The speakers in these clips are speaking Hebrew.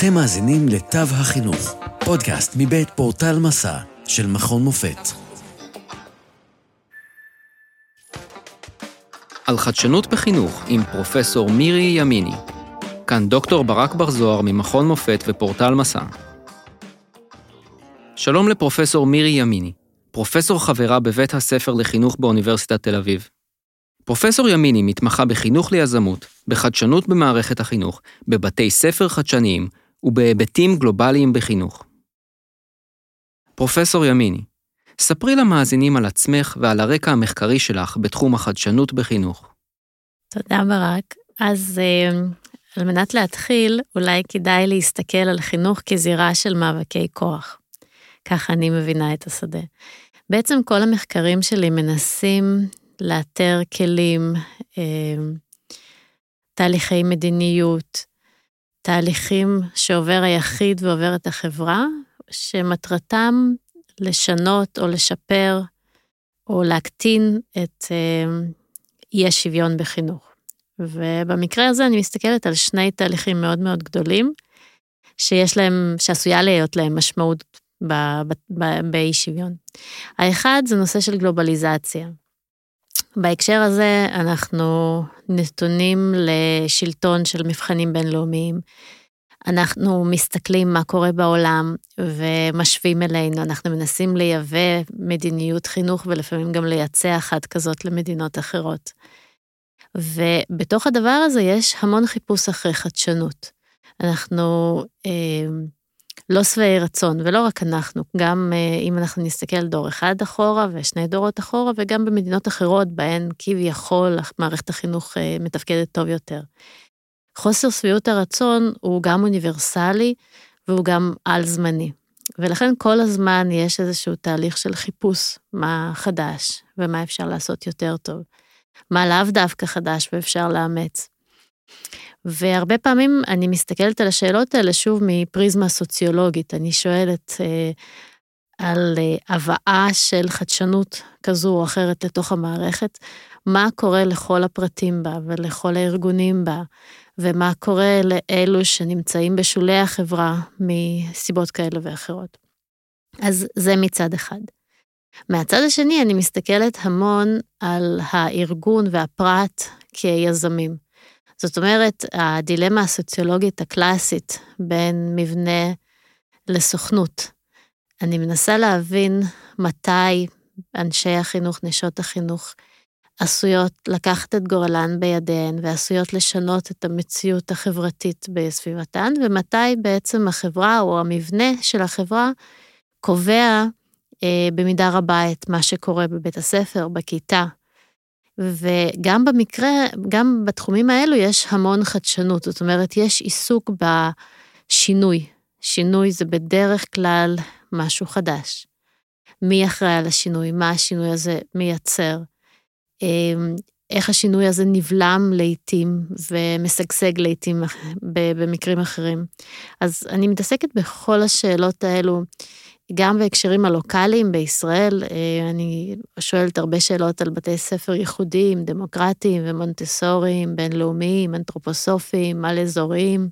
אתם מאזינים לתו החינוך, פודקאסט מבית פורטל מסע של מכון מופת. על חדשנות בחינוך עם פרופסור מירי ימיני. כאן דוקטור ברק בר זוהר ממכון מופת ופורטל מסע. שלום לפרופסור מירי ימיני, פרופסור חברה בבית הספר לחינוך באוניברסיטת תל אביב. פרופסור ימיני מתמחה בחינוך ליזמות, בחדשנות במערכת החינוך, בבתי ספר חדשניים ובהיבטים גלובליים בחינוך. פרופסור ימיני, ספרי למאזינים על עצמך ועל הרקע המחקרי שלך בתחום החדשנות בחינוך. תודה, ברק. אז אה, על מנת להתחיל, אולי כדאי להסתכל על חינוך כזירה של מאבקי כוח. ככה אני מבינה את השדה. בעצם כל המחקרים שלי מנסים לאתר כלים, אה, תהליכי מדיניות, תהליכים שעובר היחיד ועוברת החברה, שמטרתם לשנות או לשפר או להקטין את אה, אי השוויון בחינוך. ובמקרה הזה אני מסתכלת על שני תהליכים מאוד מאוד גדולים, שיש להם, שעשויה להיות להם משמעות באי שוויון. האחד זה נושא של גלובליזציה. בהקשר הזה אנחנו נתונים לשלטון של מבחנים בינלאומיים. אנחנו מסתכלים מה קורה בעולם ומשווים אלינו, אנחנו מנסים לייבא מדיניות חינוך ולפעמים גם לייצא אחת כזאת למדינות אחרות. ובתוך הדבר הזה יש המון חיפוש אחרי חדשנות. אנחנו אה, לא שבעי רצון, ולא רק אנחנו, גם אה, אם אנחנו נסתכל דור אחד אחורה ושני דורות אחורה, וגם במדינות אחרות בהן כביכול מערכת החינוך אה, מתפקדת טוב יותר. חוסר שביעות הרצון הוא גם אוניברסלי והוא גם על-זמני. ולכן כל הזמן יש איזשהו תהליך של חיפוש מה חדש ומה אפשר לעשות יותר טוב. מה לאו דווקא חדש ואפשר לאמץ. והרבה פעמים אני מסתכלת על השאלות האלה שוב מפריזמה סוציולוגית. אני שואלת אה, על אה, הבאה של חדשנות כזו או אחרת לתוך המערכת, מה קורה לכל הפרטים בה ולכל הארגונים בה, ומה קורה לאלו שנמצאים בשולי החברה מסיבות כאלה ואחרות. אז זה מצד אחד. מהצד השני, אני מסתכלת המון על הארגון והפרט כיזמים. זאת אומרת, הדילמה הסוציולוגית הקלאסית בין מבנה לסוכנות. אני מנסה להבין מתי אנשי החינוך, נשות החינוך, עשויות לקחת את גורלן בידיהן ועשויות לשנות את המציאות החברתית בסביבתן, ומתי בעצם החברה או המבנה של החברה קובע אה, במידה רבה את מה שקורה בבית הספר, בכיתה. וגם במקרה, גם בתחומים האלו יש המון חדשנות, זאת אומרת, יש עיסוק בשינוי. שינוי זה בדרך כלל משהו חדש. מי אחראי על השינוי? מה השינוי הזה מייצר? אמ, איך השינוי הזה נבלם לעתים ומשגשג לעתים במקרים אחרים. אז אני מתעסקת בכל השאלות האלו, גם בהקשרים הלוקאליים בישראל, אה, אני שואלת הרבה שאלות על בתי ספר ייחודיים, דמוקרטיים ומונטסוריים, בינלאומיים, אנתרופוסופיים, על אזוריים,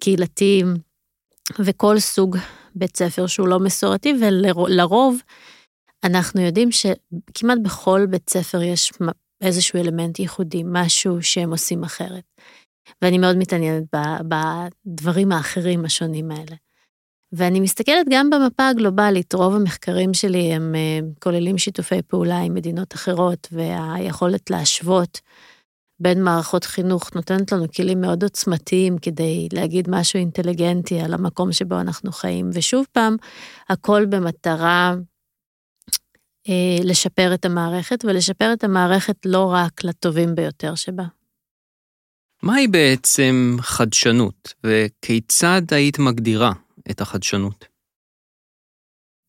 קהילתיים, וכל סוג בית ספר שהוא לא מסורתי, ולרוב אנחנו יודעים שכמעט בכל בית ספר יש איזשהו אלמנט ייחודי, משהו שהם עושים אחרת. ואני מאוד מתעניינת בדברים האחרים השונים האלה. ואני מסתכלת גם במפה הגלובלית, רוב המחקרים שלי הם אה, כוללים שיתופי פעולה עם מדינות אחרות, והיכולת להשוות בין מערכות חינוך נותנת לנו כלים מאוד עוצמתיים כדי להגיד משהו אינטליגנטי על המקום שבו אנחנו חיים. ושוב פעם, הכל במטרה אה, לשפר את המערכת, ולשפר את המערכת לא רק לטובים ביותר שבה. מהי בעצם חדשנות, וכיצד היית מגדירה את החדשנות?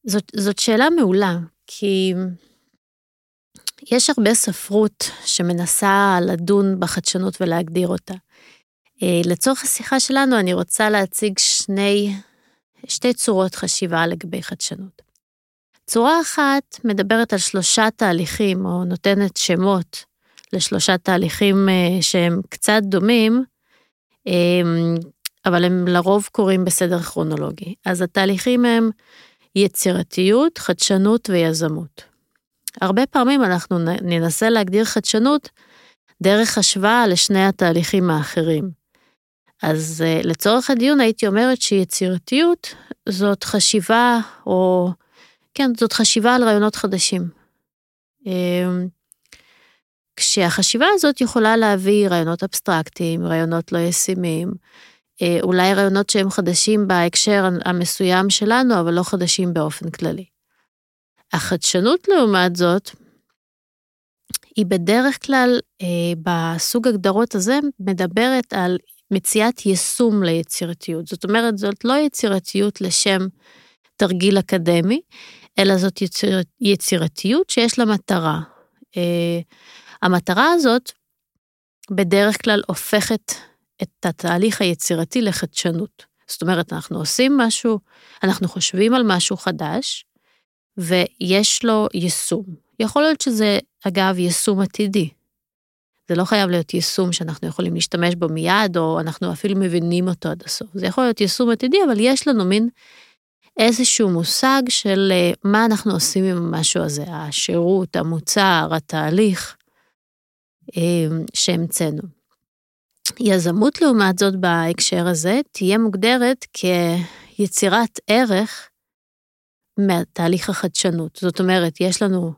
זאת, זאת שאלה מעולה, כי יש הרבה ספרות שמנסה לדון בחדשנות ולהגדיר אותה. אה, לצורך השיחה שלנו אני רוצה להציג שני, שתי צורות חשיבה לגבי חדשנות. צורה אחת מדברת על שלושה תהליכים, או נותנת שמות לשלושה תהליכים אה, שהם קצת דומים, אמ, אבל הם לרוב קורים בסדר כרונולוגי. אז התהליכים הם יצירתיות, חדשנות ויזמות. הרבה פעמים אנחנו ננסה להגדיר חדשנות דרך השוואה לשני התהליכים האחרים. אז uh, לצורך הדיון הייתי אומרת שיצירתיות זאת חשיבה, או כן, זאת חשיבה על רעיונות חדשים. Um, כשהחשיבה הזאת יכולה להביא רעיונות אבסטרקטיים, רעיונות לא ישימים, אולי רעיונות שהם חדשים בהקשר המסוים שלנו, אבל לא חדשים באופן כללי. החדשנות לעומת זאת, היא בדרך כלל, אה, בסוג הגדרות הזה, מדברת על מציאת יישום ליצירתיות. זאת אומרת, זאת לא יצירתיות לשם תרגיל אקדמי, אלא זאת יציר, יצירתיות שיש לה מטרה. אה, המטרה הזאת בדרך כלל הופכת את התהליך היצירתי לחדשנות. זאת אומרת, אנחנו עושים משהו, אנחנו חושבים על משהו חדש, ויש לו יישום. יכול להיות שזה, אגב, יישום עתידי. זה לא חייב להיות יישום שאנחנו יכולים להשתמש בו מיד, או אנחנו אפילו מבינים אותו עד הסוף. זה יכול להיות יישום עתידי, אבל יש לנו מין איזשהו מושג של אה, מה אנחנו עושים עם המשהו הזה, השירות, המוצר, התהליך אה, שהמצאנו. יזמות, לעומת זאת, בהקשר הזה, תהיה מוגדרת כיצירת ערך מתהליך החדשנות. זאת אומרת, יש לנו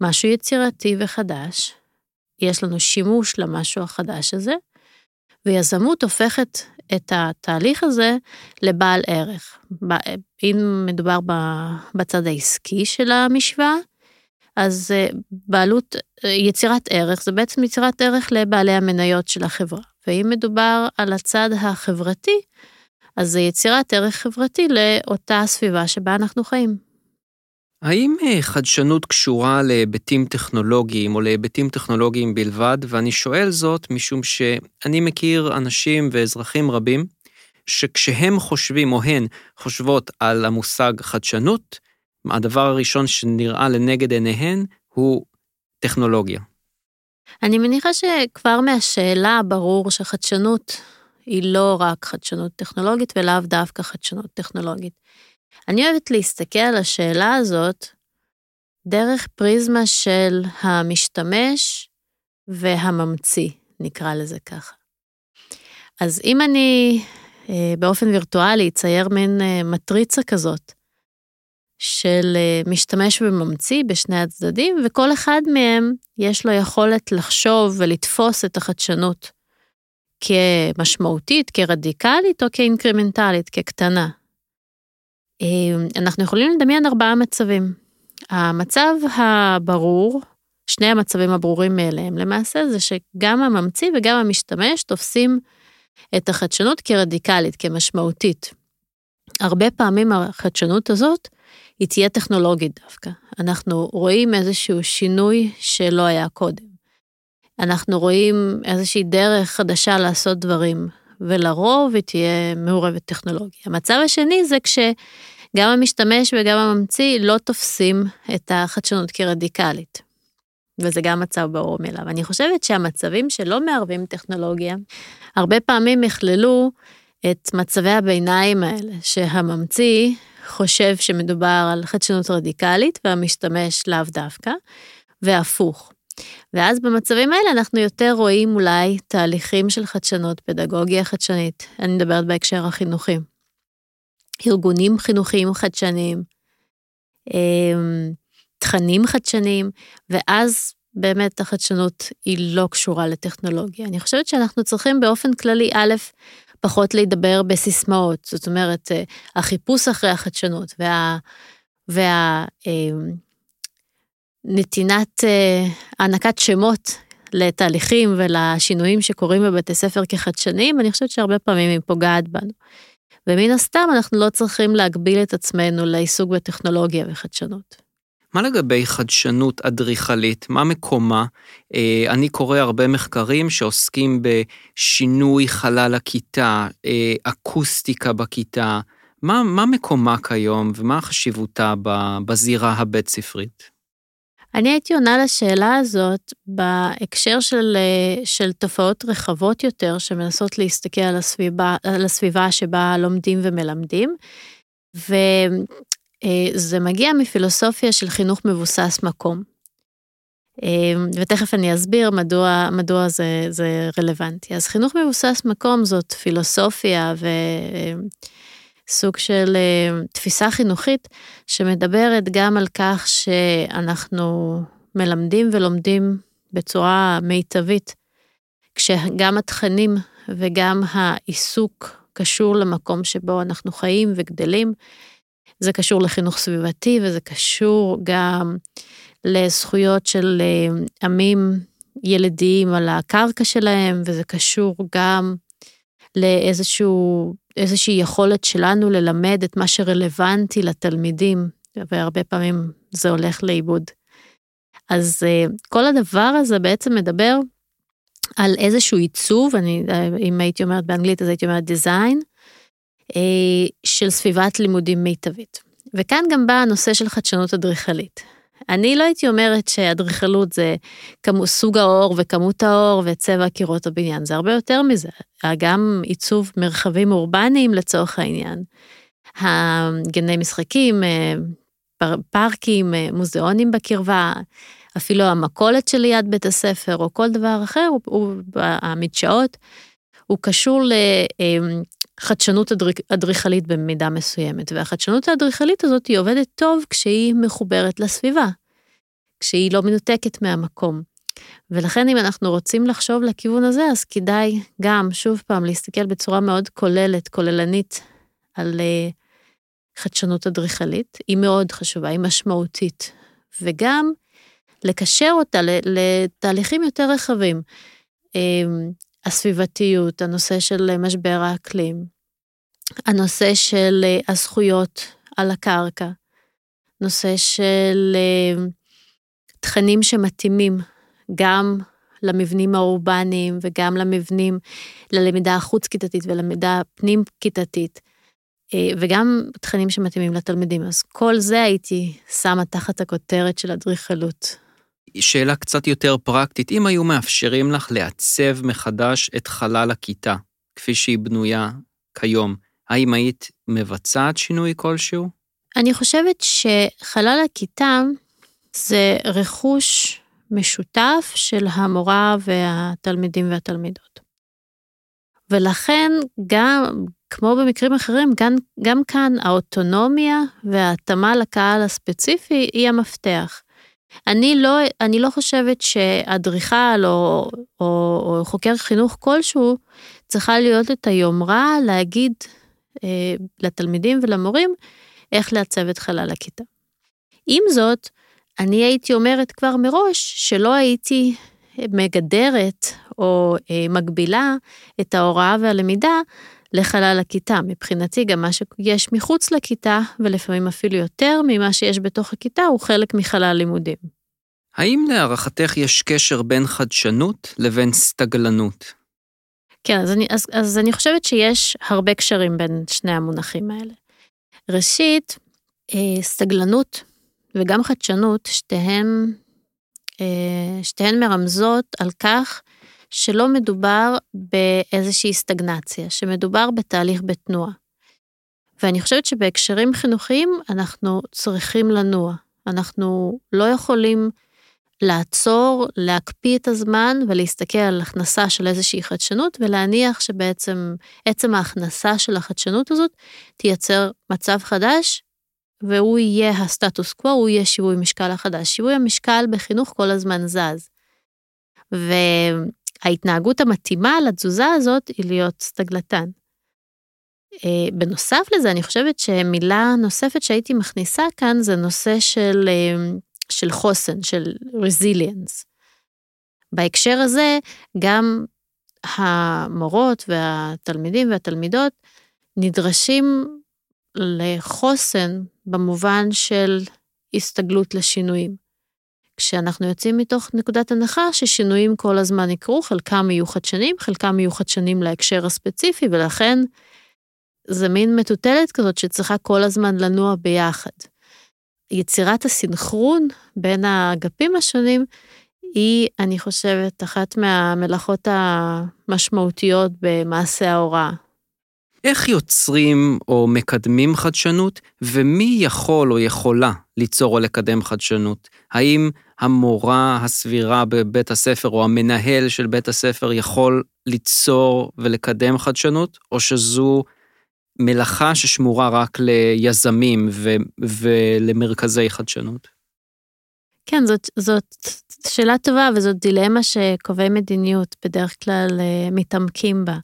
משהו יצירתי וחדש, יש לנו שימוש למשהו החדש הזה, ויזמות הופכת את התהליך הזה לבעל ערך. אם מדובר בצד העסקי של המשוואה, אז אה, בעלות, אה, יצירת ערך זה בעצם יצירת ערך לבעלי המניות של החברה. ואם מדובר על הצד החברתי, אז זה יצירת ערך חברתי לאותה סביבה שבה אנחנו חיים. האם אה, חדשנות קשורה להיבטים טכנולוגיים או להיבטים טכנולוגיים בלבד? ואני שואל זאת משום שאני מכיר אנשים ואזרחים רבים שכשהם חושבים או הן חושבות על המושג חדשנות, הדבר הראשון שנראה לנגד עיניהן הוא טכנולוגיה. אני מניחה שכבר מהשאלה ברור שחדשנות היא לא רק חדשנות טכנולוגית ולאו דווקא חדשנות טכנולוגית. אני אוהבת להסתכל על השאלה הזאת דרך פריזמה של המשתמש והממציא, נקרא לזה ככה. אז אם אני אה, באופן וירטואלי אצייר מין אה, מטריצה כזאת של אה, משתמש וממציא בשני הצדדים, וכל אחד מהם יש לו יכולת לחשוב ולתפוס את החדשנות כמשמעותית, כרדיקלית או כאינקרמנטלית, כקטנה. אה, אנחנו יכולים לדמיין ארבעה מצבים. המצב הברור, שני המצבים הברורים מאליהם למעשה, זה שגם הממציא וגם המשתמש תופסים את החדשנות כרדיקלית, כמשמעותית. הרבה פעמים החדשנות הזאת היא תהיה טכנולוגית דווקא. אנחנו רואים איזשהו שינוי שלא היה קודם. אנחנו רואים איזושהי דרך חדשה לעשות דברים, ולרוב היא תהיה מעורבת טכנולוגיה. המצב השני זה כשגם המשתמש וגם הממציא לא תופסים את החדשנות כרדיקלית. וזה גם מצב ברור מאליו. אני חושבת שהמצבים שלא מערבים טכנולוגיה, הרבה פעמים יכללו את מצבי הביניים האלה, שהממציא חושב שמדובר על חדשנות רדיקלית והמשתמש לאו דווקא, והפוך. ואז במצבים האלה אנחנו יותר רואים אולי תהליכים של חדשנות, פדגוגיה חדשנית, אני מדברת בהקשר החינוכי. ארגונים חינוכיים חדשניים, אמ, תכנים חדשניים, ואז באמת החדשנות היא לא קשורה לטכנולוגיה. אני חושבת שאנחנו צריכים באופן כללי, א', פחות להידבר בסיסמאות, זאת אומרת, אה, החיפוש אחרי החדשנות וה... וה אמ, נתינת, אה, הענקת שמות לתהליכים ולשינויים שקורים בבתי ספר כחדשניים, אני חושבת שהרבה פעמים היא פוגעת בנו. ומן הסתם אנחנו לא צריכים להגביל את עצמנו לעיסוק בטכנולוגיה וחדשנות. מה לגבי חדשנות אדריכלית? מה מקומה? אה, אני קורא הרבה מחקרים שעוסקים בשינוי חלל הכיתה, אה, אקוסטיקה בכיתה. מה, מה מקומה כיום ומה חשיבותה בזירה הבית ספרית? אני הייתי עונה לשאלה הזאת בהקשר של, אה, של תופעות רחבות יותר, שמנסות להסתכל על הסביבה, על הסביבה שבה לומדים ומלמדים, אה, מגיע מפילוסופיה של חינוך מבוסס מקום. אה, ותכף אני אסביר מדוע, מדוע זה, זה רלוונטי. אז חינוך מבוסס מקום זאת פילוסופיה וסוג של תפיסה חינוכית שמדברת גם על כך שאנחנו מלמדים ולומדים בצורה מיטבית, כשגם התכנים וגם העיסוק קשור למקום שבו אנחנו חיים וגדלים. זה קשור לחינוך סביבתי וזה קשור גם לזכויות של אה, עמים ילידיים על הקרקע שלהם, וזה קשור גם לאיזושהי יכולת שלנו ללמד את מה שרלוונטי לתלמידים, והרבה פעמים זה הולך לאיבוד. אז אה, כל הדבר הזה בעצם מדבר על איזשהו עיצוב, אני, אה, אם הייתי אומרת באנגלית אז הייתי אומרת דיזיין, של סביבת לימודים מיטבית. וכאן גם בא הנושא של חדשנות אדריכלית. אני לא הייתי אומרת שאדריכלות זה כמו, סוג האור וכמות האור וצבע קירות הבניין, זה הרבה יותר מזה. גם עיצוב מרחבים אורבניים לצורך העניין. הגני משחקים, אה, פארקים, אה, מוזיאונים בקרבה, אפילו המכולת שליד בית הספר או כל דבר אחר, הוא, הוא, המדשאות, הוא קשור לחדשנות אדריכלית במידה מסוימת, והחדשנות האדריכלית הזאת היא עובדת טוב כשהיא מחוברת לסביבה, כשהיא לא מנותקת מהמקום. ולכן אם אנחנו רוצים לחשוב לכיוון הזה, אז כדאי גם, שוב פעם, להסתכל בצורה מאוד כוללת, כוללנית, על uh, חדשנות אדריכלית. היא מאוד חשובה, היא משמעותית. וגם לקשר אותה לתהליכים יותר רחבים. Um, הסביבתיות, הנושא של משבר האקלים, הנושא של אה, הזכויות על הקרקע, נושא של אה, תכנים שמתאימים גם למבנים האורבניים וגם למבנים, ללמידה החוץ-כיתתית ולמידה פנים-כיתתית, אה, וגם תכנים שמתאימים לתלמידים. אז כל זה הייתי שמה תחת הכותרת של אדריכלות. שאלה קצת יותר פרקטית, אם היו מאפשרים לך לעצב מחדש את חלל הכיתה, כפי שהיא בנויה כיום, האם היית מבצעת שינוי כלשהו? אני חושבת שחלל הכיתה זה רכוש משותף של המורה והתלמידים והתלמידות. ולכן גם, כמו במקרים אחרים, גם, גם כאן האוטונומיה וההתאמה לקהל הספציפי היא המפתח. אני לא, אני לא חושבת שאדריכל או, או, או חוקר חינוך כלשהו צריכה להיות את היומרה להגיד אה, לתלמידים ולמורים איך לעצב את חלל הכיתה. עם זאת, אני הייתי אומרת כבר מראש שלא הייתי מגדרת או אה, מגבילה את ההוראה והלמידה לחלל הכיתה. מבחינתי גם מה שיש מחוץ לכיתה, ולפעמים אפילו יותר ממה שיש בתוך הכיתה, הוא חלק מחלל לימודים. האם להערכתך יש קשר בין חדשנות לבין סטגלנות? כן, אז אני, אז, אז אני חושבת שיש הרבה קשרים בין שני המונחים האלה. ראשית, אה, סטגלנות וגם חדשנות, שתיהן, אה, שתיהן מרמזות על כך שלא מדובר באיזושהי סטגנציה, שמדובר בתהליך בתנועה. ואני חושבת שבהקשרים חינוכיים אנחנו צריכים לנוע. אנחנו לא יכולים לעצור, להקפיא את הזמן ולהסתכל על הכנסה של איזושהי חדשנות ולהניח שבעצם עצם ההכנסה של החדשנות הזאת תייצר מצב חדש והוא יהיה הסטטוס קוו, הוא יהיה שיווי משקל החדש. שיווי המשקל בחינוך כל הזמן זז. ההתנהגות המתאימה לתזוזה הזאת היא להיות סטגלטן. אה, בנוסף לזה, אני חושבת שמילה נוספת שהייתי מכניסה כאן זה נושא של, אה, של חוסן, של resilience. בהקשר הזה, גם המורות והתלמידים והתלמידות נדרשים לחוסן במובן של הסתגלות לשינויים. כשאנחנו יוצאים מתוך נקודת הנחה ששינויים כל הזמן יקרו, חלקם יהיו חדשנים, חלקם יהיו חדשנים להקשר הספציפי, ולכן זה מין מטוטלת כזאת שצריכה כל הזמן לנוע ביחד. יצירת הסינכרון בין האגפים השונים היא, אני חושבת, אחת מהמלאכות המשמעותיות במעשה ההוראה. איך יוצרים או מקדמים חדשנות, ומי יכול או יכולה ליצור או לקדם חדשנות? האם המורה הסבירה בבית הספר או המנהל של בית הספר יכול ליצור ולקדם חדשנות, או שזו מלאכה ששמורה רק ליזמים ו- ולמרכזי חדשנות? כן, זאת, זאת שאלה טובה וזאת דילמה שקובעי מדיניות בדרך כלל אה, מתעמקים בה.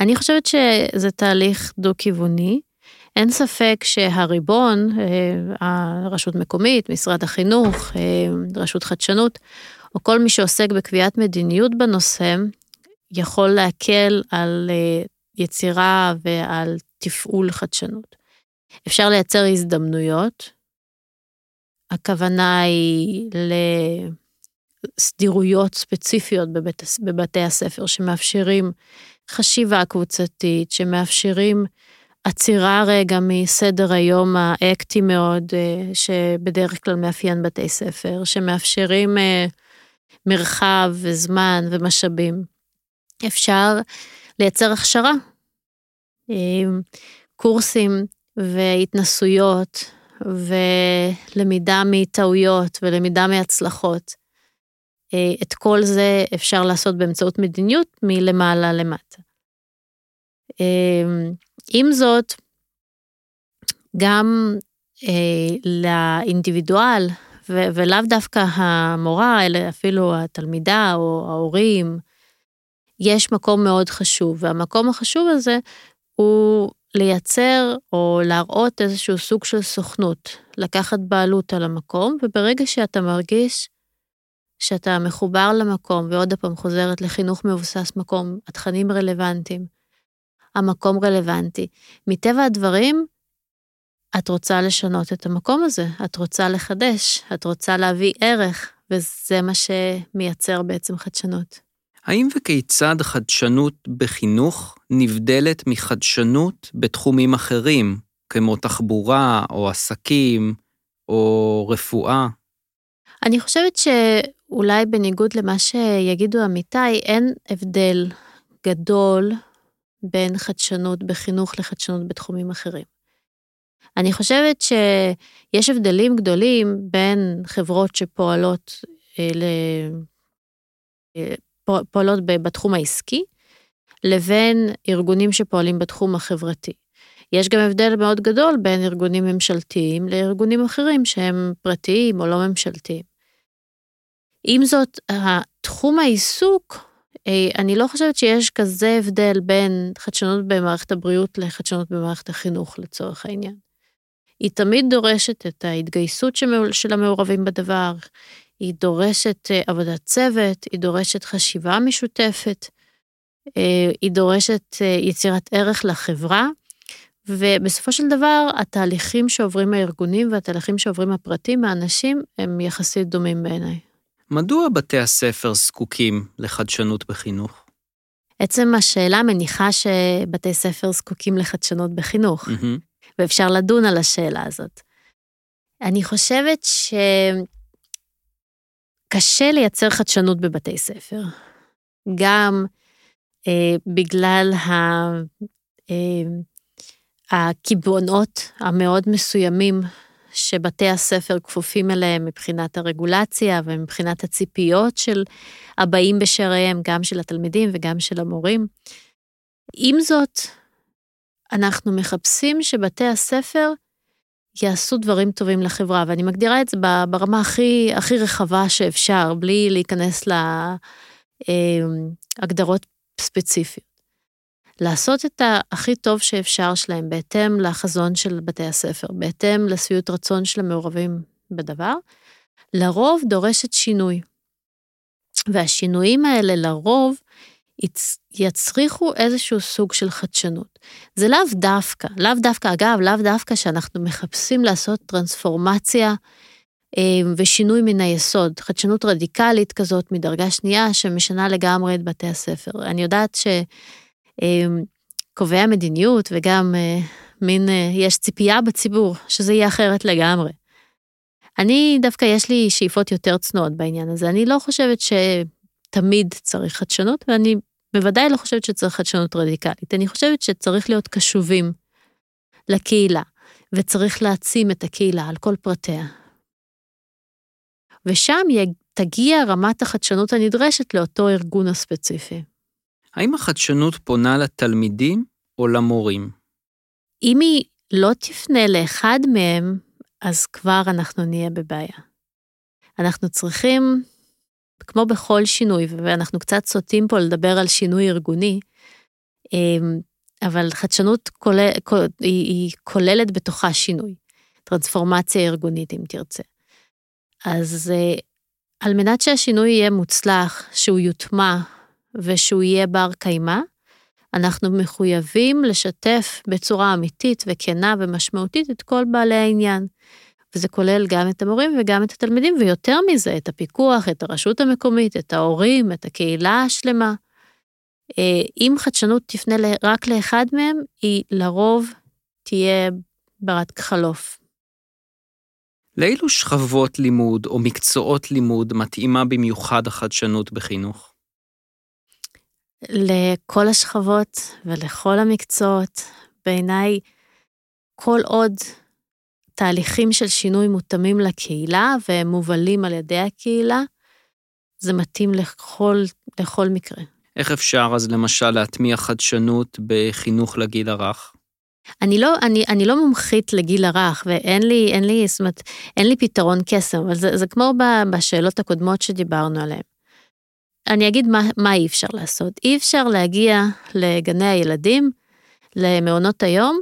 אני חושבת שזה תהליך דו-כיווני. אין ספק שהריבון, אה, הרשות מקומית, משרד החינוך, אה, רשות חדשנות, או כל מי שעוסק בקביעת מדיניות בנושא, יכול להקל על יצירה ועל תפעול חדשנות. אפשר לייצר הזדמנויות, הכוונה היא לסדירויות ספציפיות בבית, בבתי הספר שמאפשרים חשיבה קבוצתית, שמאפשרים עצירה רגע מסדר היום האקטי מאוד, אה, שבדרך כלל מאפיין בתי ספר, שמאפשרים אה, מרחב וזמן ומשאבים. אפשר לייצר הכשרה, אה, קורסים והתנסויות ולמידה מטעויות ולמידה מהצלחות. את כל זה אפשר לעשות באמצעות מדיניות מלמעלה למטה. עם זאת, גם אה, לאינדיבידואל, ולאו דווקא המורה, אלא אפילו התלמידה או ההורים, יש מקום מאוד חשוב, והמקום החשוב הזה הוא לייצר או להראות איזשהו סוג של סוכנות, לקחת בעלות על המקום, וברגע שאתה מרגיש שאתה מחובר למקום, ועוד פעם חוזרת לחינוך מבוסס מקום, התכנים רלוונטיים, המקום רלוונטי. מטבע הדברים, את רוצה לשנות את המקום הזה, את רוצה לחדש, את רוצה להביא ערך, וזה מה שמייצר בעצם חדשנות. האם וכיצד חדשנות בחינוך נבדלת מחדשנות בתחומים אחרים, כמו תחבורה או עסקים או רפואה? אני חושבת שאולי בניגוד למה שיגידו עמיתיי, אין הבדל גדול בין חדשנות בחינוך לחדשנות בתחומים אחרים. אני חושבת שיש הבדלים גדולים בין חברות שפועלות אה, פועלות בתחום העסקי, לבין ארגונים שפועלים בתחום החברתי. יש גם הבדל מאוד גדול בין ארגונים ממשלתיים לארגונים אחרים שהם פרטיים או לא ממשלתיים. עם זאת, תחום העיסוק, אה, אני לא חושבת שיש כזה הבדל בין חדשנות במערכת הבריאות לחדשנות במערכת החינוך לצורך העניין. היא תמיד דורשת את ההתגייסות של המעורבים בדבר, היא דורשת אה, עבודת צוות, היא דורשת חשיבה משותפת, אה, היא דורשת אה, יצירת ערך לחברה, ובסופו של דבר, התהליכים שעוברים הארגונים והתהליכים שעוברים הפרטים מהאנשים הם יחסית דומים בעיניי. מדוע בתי הספר זקוקים לחדשנות בחינוך? עצם השאלה מניחה שבתי ספר זקוקים לחדשנות בחינוך, mm-hmm. ואפשר לדון על השאלה הזאת. אני חושבת ש... קשה לייצר חדשנות בבתי ספר. גם אה, בגלל ה, אה, הקיבעונות המאוד מסוימים שבתי הספר כפופים אליהם מבחינת הרגולציה ומבחינת הציפיות של הבאים בשעריהם, גם של התלמידים וגם של המורים. עם זאת, אנחנו מחפשים שבתי הספר יעשו דברים טובים לחברה, ואני מגדירה את זה ברמה הכי, הכי רחבה שאפשר, בלי להיכנס להגדרות ספציפיות. לעשות את הכי טוב שאפשר שלהם בהתאם לחזון של בתי הספר, בהתאם לשביעות רצון של המעורבים בדבר, לרוב דורשת שינוי. והשינויים האלה לרוב יצריכו איזשהו סוג של חדשנות. זה לאו דווקא, לאו דווקא, אגב, לאו דווקא שאנחנו מחפשים לעשות טרנספורמציה אה, ושינוי מן היסוד, חדשנות רדיקלית כזאת מדרגה שנייה שמשנה לגמרי את בתי הספר. אני יודעת שקובעי אה, המדיניות וגם אה, מין, יש ציפייה בציבור שזה יהיה אחרת לגמרי. אני דווקא יש לי שאיפות יותר צנועות בעניין הזה. אני לא חושבת שתמיד צריך חדשנות, ואני בוודאי לא חושבת שצריך חדשנות רדיקלית. אני חושבת שצריך להיות קשובים לקהילה, וצריך להעצים את הקהילה על כל פרטיה. ושם תגיע רמת החדשנות הנדרשת לאותו ארגון הספציפי. האם החדשנות פונה לתלמידים או למורים? אם היא לא תפנה לאחד מהם, אז כבר אנחנו נהיה בבעיה. אנחנו צריכים, כמו בכל שינוי, ואנחנו קצת סוטים פה לדבר על שינוי ארגוני, אמ, אבל חדשנות כולל, היא, היא כוללת בתוכה שינוי, טרנספורמציה ארגונית אם תרצה. אז אה, על מנת שהשינוי יהיה מוצלח, שהוא יוטמע ושהוא יהיה בר קיימא, אנחנו מחויבים לשתף בצורה אמיתית וכנה ומשמעותית את כל בעלי העניין. וזה כולל גם את המורים וגם את התלמידים, ויותר מזה, את הפיקוח, את הרשות המקומית, את ההורים, את הקהילה השלמה. אה, אם חדשנות תפנה רק לאחד מהם, היא לרוב תהיה ברת חלוף. לאילו שכבות לימוד או מקצועות לימוד מתאימה במיוחד החדשנות בחינוך? לכל השכבות ולכל המקצועות. בעיניי, כל עוד תהליכים של שינוי מותאמים לקהילה והם מובלים על ידי הקהילה, זה מתאים לכל, לכל מקרה. איך אפשר אז למשל להטמיע חדשנות בחינוך לגיל הרך? אני לא, אני, אני לא מומחית לגיל הרך, ואין לי, אין לי, זאת אומרת, אין לי פתרון קסם, אבל זה, זה כמו בשאלות הקודמות שדיברנו עליהן. אני אגיד מה, מה אי אפשר לעשות. אי אפשר להגיע לגני הילדים, למעונות היום,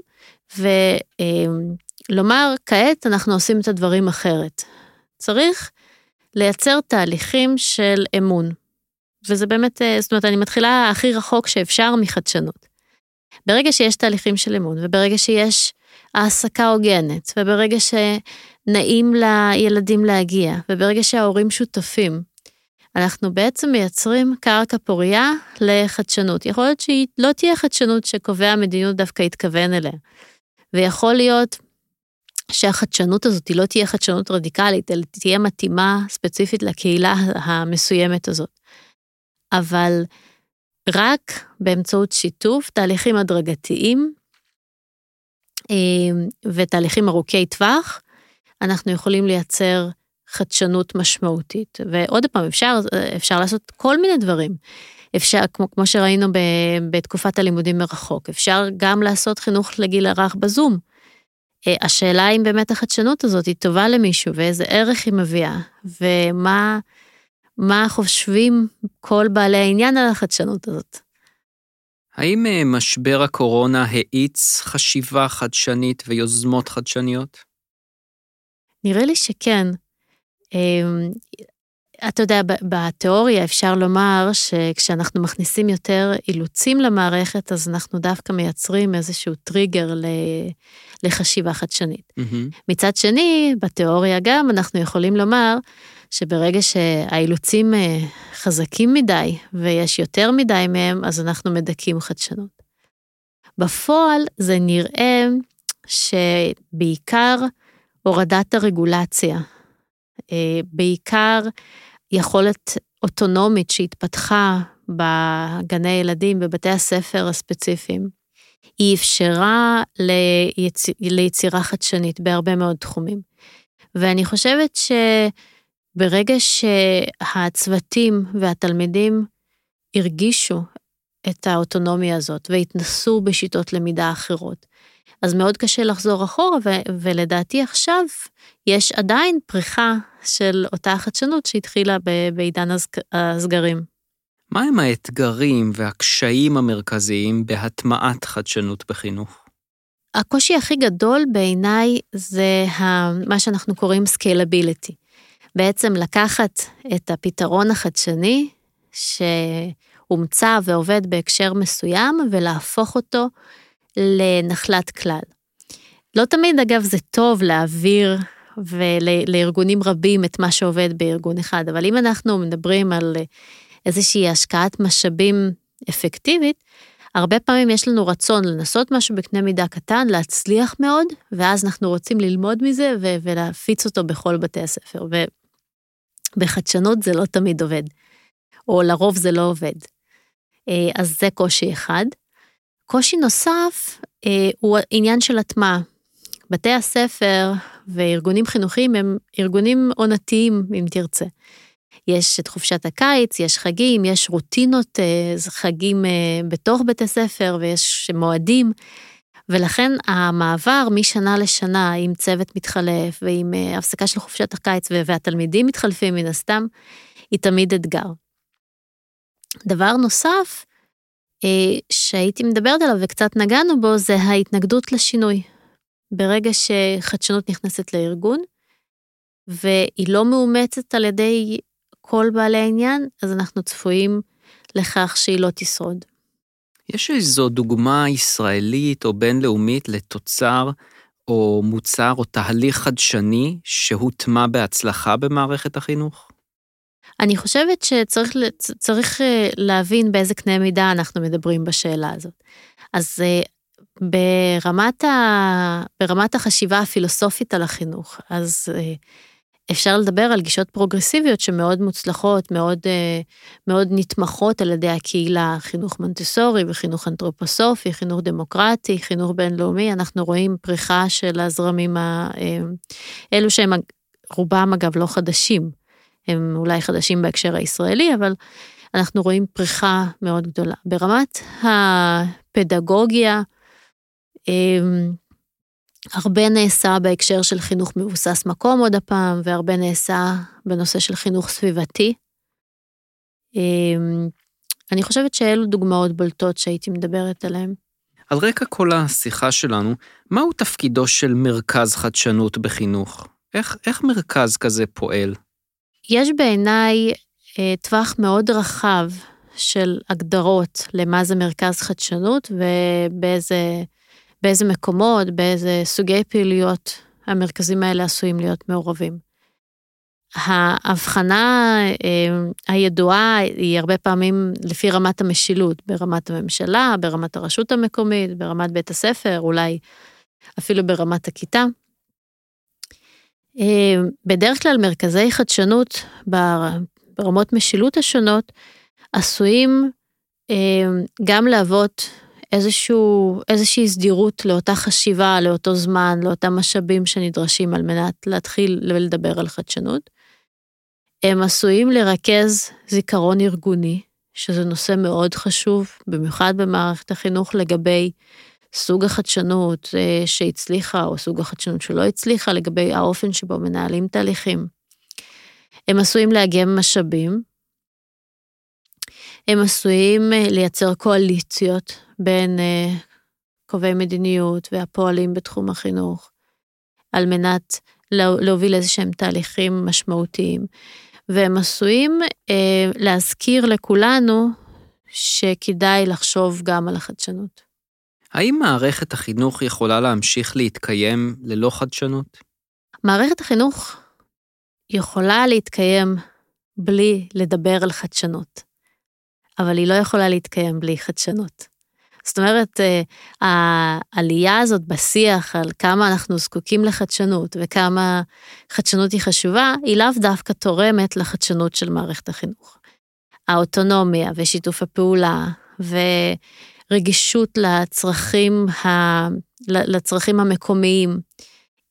ולומר, כעת אנחנו עושים את הדברים אחרת. צריך לייצר תהליכים של אמון. וזה באמת, אה, זאת אומרת, אני מתחילה הכי רחוק שאפשר מחדשנות. ברגע שיש תהליכים של אמון, וברגע שיש העסקה הוגנת, וברגע שנעים לילדים להגיע, וברגע שההורים שותפים, אנחנו בעצם מייצרים קרקע פורייה לחדשנות. יכול להיות שהיא לא תהיה חדשנות שקובע המדיניות דווקא התכוון אליה. ויכול להיות שהחדשנות הזאת היא לא תהיה חדשנות רדיקלית, אלא תהיה מתאימה ספציפית לקהילה המסוימת הזאת. אבל רק באמצעות שיתוף תהליכים הדרגתיים אה, ותהליכים ארוכי טווח, אנחנו יכולים לייצר חדשנות משמעותית. ועוד פעם, אפשר, אפשר לעשות כל מיני דברים. אפשר, כמו, כמו שראינו ב, בתקופת הלימודים מרחוק, אפשר גם לעשות חינוך לגיל הרך בזום. אה, השאלה אם באמת החדשנות הזאת היא טובה למישהו ואיזה ערך היא מביאה, ומה מה חושבים כל בעלי העניין על החדשנות הזאת. האם אה, משבר הקורונה האיץ חשיבה חדשנית ויוזמות חדשניות? נראה לי שכן. אמ, אתה יודע, בתיאוריה אפשר לומר שכשאנחנו מכניסים יותר אילוצים למערכת, אז אנחנו דווקא מייצרים איזשהו טריגר לחשיבה חדשנית. Mm-hmm. מצד שני, בתיאוריה גם אנחנו יכולים לומר שברגע שהאילוצים אה, חזקים מדי ויש יותר מדי מהם, אז אנחנו מדכאים חדשנות. בפועל זה נראה שבעיקר הורדת הרגולציה, בעיקר יכולת אוטונומית שהתפתחה בגני ילדים, בבתי הספר הספציפיים, היא אפשרה ליצ... ליצירה חדשנית בהרבה מאוד תחומים. ואני חושבת שברגע שהצוותים והתלמידים הרגישו את האוטונומיה הזאת והתנסו בשיטות למידה אחרות, אז מאוד קשה לחזור אחורה, ו- ולדעתי עכשיו יש עדיין פריחה של אותה חדשנות שהתחילה בעידן הסגרים. מהם האתגרים והקשיים המרכזיים בהטמעת חדשנות בחינוך? הקושי הכי גדול בעיניי זה מה שאנחנו קוראים scalability. בעצם לקחת את הפתרון החדשני שהומצא ועובד בהקשר מסוים ולהפוך אותו לנחלת כלל. לא תמיד, אגב, זה טוב להעביר ולארגונים רבים את מה שעובד בארגון אחד, אבל אם אנחנו מדברים על איזושהי השקעת משאבים אפקטיבית, הרבה פעמים יש לנו רצון לנסות משהו בקנה מידה קטן, להצליח מאוד, ואז אנחנו רוצים ללמוד מזה ו- ולהפיץ אותו בכל בתי הספר. ובחדשנות זה לא תמיד עובד, או לרוב זה לא עובד. אה, אז זה קושי אחד. קושי נוסף אה, הוא עניין של הטמעה. בתי הספר וארגונים חינוכיים הם ארגונים עונתיים, אם תרצה. יש את חופשת הקיץ, יש חגים, יש רוטינות, אה, חגים אה, בתוך בית הספר ויש מועדים, ולכן המעבר משנה לשנה עם צוות מתחלף ועם אה, הפסקה של חופשת הקיץ והתלמידים מתחלפים מן הסתם, היא תמיד אתגר. דבר נוסף שהייתי מדברת עליו וקצת נגענו בו, זה ההתנגדות לשינוי. ברגע שחדשנות נכנסת לארגון, והיא לא מאומצת על ידי כל בעלי העניין, אז אנחנו צפויים לכך שהיא לא תשרוד. יש איזו דוגמה ישראלית או בינלאומית לתוצר או מוצר או תהליך חדשני שהוטמע בהצלחה במערכת החינוך? אני חושבת שצריך אה, להבין באיזה קנה מידה אנחנו מדברים בשאלה הזאת. אז אה, ברמת, ה, ברמת החשיבה הפילוסופית על החינוך, אז אה, אפשר לדבר על גישות פרוגרסיביות שמאוד מוצלחות, מאוד, מאוד נתמכות על ידי הקהילה, חינוך מונטסורי וחינוך אנתרופוסופי, חינוך דמוקרטי, חינוך בינלאומי, אנחנו רואים פריחה של הזרמים האלו שהם רובם אגב לא חדשים, הם אולי חדשים בהקשר הישראלי, אבל אנחנו רואים פריחה מאוד גדולה. ברמת הפדגוגיה, אמ, הרבה נעשה בהקשר של חינוך מבוסס מקום עוד הפעם, והרבה נעשה בנושא של חינוך סביבתי. אמ, אני חושבת שאלו דוגמאות בולטות שהייתי מדברת עליהן. על רקע כל השיחה שלנו, מהו תפקידו של מרכז חדשנות בחינוך? איך, איך מרכז כזה פועל? יש בעיניי אה, טווח מאוד רחב של הגדרות למה זה מרכז חדשנות ובאיזה באיזה מקומות, באיזה סוגי פעילויות המרכזים האלה עשויים להיות מעורבים. ההבחנה אה, הידועה היא הרבה פעמים לפי רמת המשילות, ברמת הממשלה, ברמת הרשות המקומית, ברמת בית הספר, אולי אפילו ברמת הכיתה. אה, בדרך כלל מרכזי חדשנות ברמות משילות השונות עשויים אה, גם להוות איזשהו, איזושהי סדירות לאותה חשיבה, לאותו זמן, לאותם משאבים שנדרשים על מנת להתחיל לדבר על חדשנות. הם עשויים לרכז זיכרון ארגוני, שזה נושא מאוד חשוב, במיוחד במערכת החינוך לגבי סוג החדשנות אה, שהצליחה, או סוג החדשנות שלא הצליחה, לגבי האופן שבו מנהלים תהליכים. הם עשויים לאגם משאבים, הם עשויים אה, לייצר קואליציות בין אה, קובעי מדיניות והפועלים בתחום החינוך, על מנת להוביל איזה שהם תהליכים משמעותיים. והם עשויים להזכיר לכולנו שכדאי לחשוב גם על החדשנות. האם מערכת החינוך יכולה להמשיך להתקיים ללא חדשנות? מערכת החינוך יכולה להתקיים בלי לדבר על חדשנות, אבל היא לא יכולה להתקיים בלי חדשנות. זאת אומרת, אה, העלייה הזאת בשיח על כמה אנחנו זקוקים לחדשנות וכמה חדשנות היא חשובה, היא לאו דווקא תורמת לחדשנות של מערכת החינוך. האוטונומיה ושיתוף הפעולה ורגישות לצרכים, ה... לצרכים המקומיים,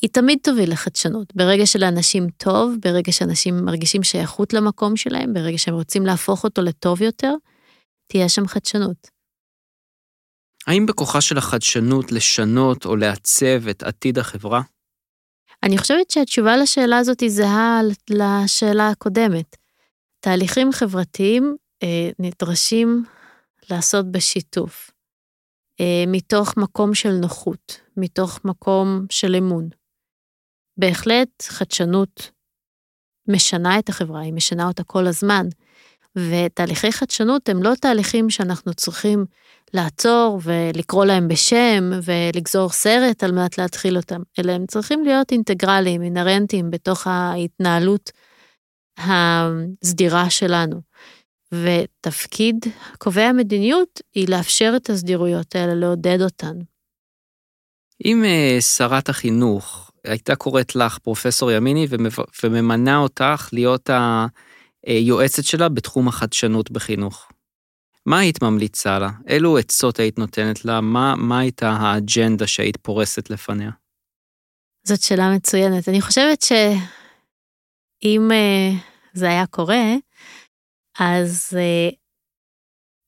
היא תמיד תוביל לחדשנות. ברגע שלאנשים טוב, ברגע שאנשים מרגישים שייכות למקום שלהם, ברגע שהם רוצים להפוך אותו לטוב יותר, תהיה שם חדשנות. האם בכוחה של החדשנות לשנות או לעצב את עתיד החברה? אני חושבת שהתשובה לשאלה הזאת היא זהה לשאלה הקודמת. תהליכים חברתיים אה, נדרשים לעשות בשיתוף, אה, מתוך מקום של נוחות, מתוך מקום של אמון. בהחלט חדשנות משנה את החברה, היא משנה אותה כל הזמן, ותהליכי חדשנות הם לא תהליכים שאנחנו צריכים לעצור ולקרוא להם בשם ולגזור סרט על מנת להתחיל אותם, אלא הם צריכים להיות אינטגרליים, אינהרנטיים בתוך ההתנהלות הסדירה שלנו. ותפקיד קובעי המדיניות היא לאפשר את הסדירויות האלה, לעודד אותן. אם uh, שרת החינוך הייתה קוראת לך פרופסור ימיני וממנה אותך להיות היועצת שלה בתחום החדשנות בחינוך, מה היית ממליצה לה? אילו עצות היית נותנת לה? מה, מה הייתה האג'נדה שהיית פורסת לפניה? זאת שאלה מצוינת. אני חושבת שאם uh, זה היה קורה, אז uh,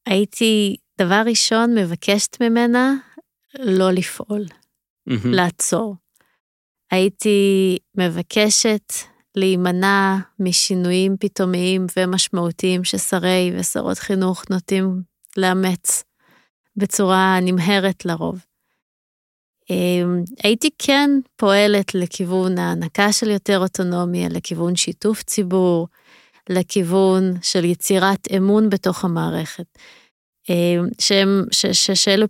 הייתי, דבר ראשון, מבקשת ממנה לא לפעול, mm-hmm. לעצור. הייתי מבקשת להימנע משינויים פתאומיים ומשמעותיים ששרי ושרות חינוך נוטים לאמץ בצורה נמהרת לרוב. אמ, הייתי כן פועלת לכיוון הענקה של יותר אוטונומיה, לכיוון שיתוף ציבור, לכיוון של יצירת אמון בתוך המערכת. אמ, שהם, ש, ש, שאלו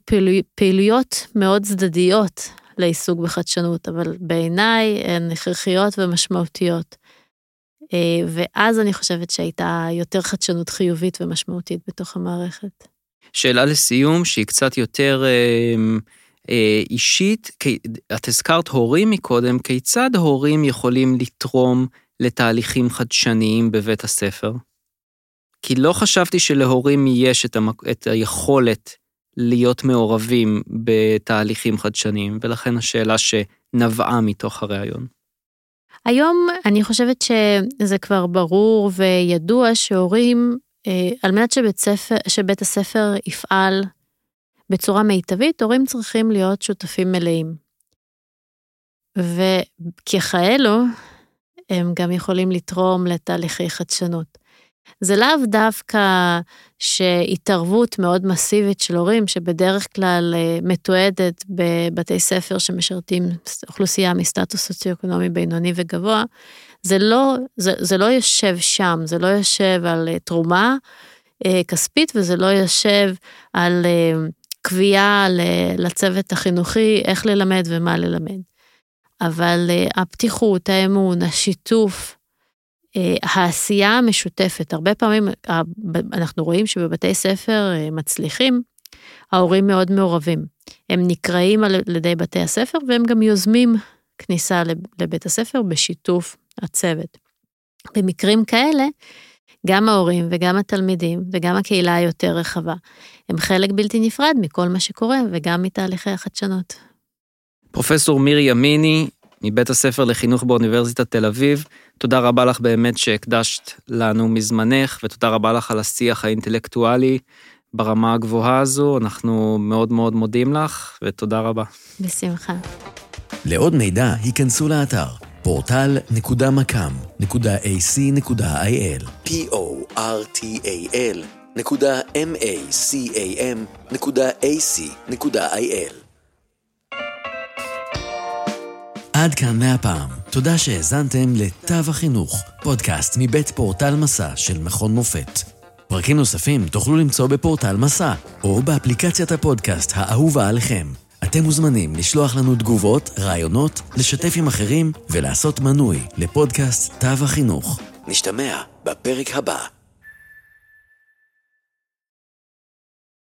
פעילויות מאוד צדדיות לעיסוק בחדשנות, אבל בעיניי הן הכרחיות ומשמעותיות. אה, ואז אני חושבת שהייתה יותר חדשנות חיובית ומשמעותית בתוך המערכת. שאלה לסיום, שהיא קצת יותר אה, אה, אישית, את הזכרת הורים מקודם, כיצד הורים יכולים לתרום לתהליכים חדשניים בבית הספר? כי לא חשבתי שלהורים יש את, המק... את היכולת להיות מעורבים בתהליכים חדשניים, ולכן השאלה שנבעה מתוך הראיון. היום אני חושבת שזה כבר ברור וידוע שהורים, אה, על מנת שבית, ספר, שבית הספר יפעל בצורה מיטבית, הורים צריכים להיות שותפים מלאים. וככאלו, הם גם יכולים לתרום לתהליכי חדשנות. זה לאו דווקא שהתערבות מאוד מסיבית של הורים, שבדרך כלל אה, מתועדת בבתי ספר שמשרתים אוכלוסייה מסטטוס סוציו-אקונומי בינוני וגבוה, זה לא, זה, זה לא יושב שם, זה לא יושב על אה, תרומה אה, כספית וזה לא יושב על קביעה לצוות החינוכי איך ללמד ומה ללמד. אבל הפתיחות, האמון, השיתוף, אה, העשייה המשותפת, הרבה פעמים אנחנו רואים שבבתי ספר אה, מצליחים, ההורים מאוד מעורבים. הם נקראים על ידי בתי הספר והם גם יוזמים כניסה לבית הספר בשיתוף הצוות. במקרים כאלה, גם ההורים וגם התלמידים וגם הקהילה היותר רחבה, הם חלק בלתי נפרד מכל מה שקורה וגם מתהליכי החדשנות. פרופסור מירי ימיני, מבית הספר לחינוך באוניברסיטת תל אביב. תודה רבה לך באמת שהקדשת לנו מזמנך, ותודה רבה לך על השיח האינטלקטואלי ברמה הגבוהה הזו. אנחנו מאוד מאוד מודים לך, ותודה רבה. בשמחה. לעוד מידע, היכנסו לאתר פורטל.מקאם.ac.il p-o-r-t-a-l עד כאן מהפעם. תודה שהאזנתם לתו החינוך, פודקאסט מבית פורטל מסע של מכון מופת. פרקים נוספים תוכלו למצוא בפורטל מסע, או באפליקציית הפודקאסט האהובה עליכם. אתם מוזמנים לשלוח לנו תגובות, רעיונות, לשתף עם אחרים ולעשות מנוי לפודקאסט תו החינוך. נשתמע בפרק הבא.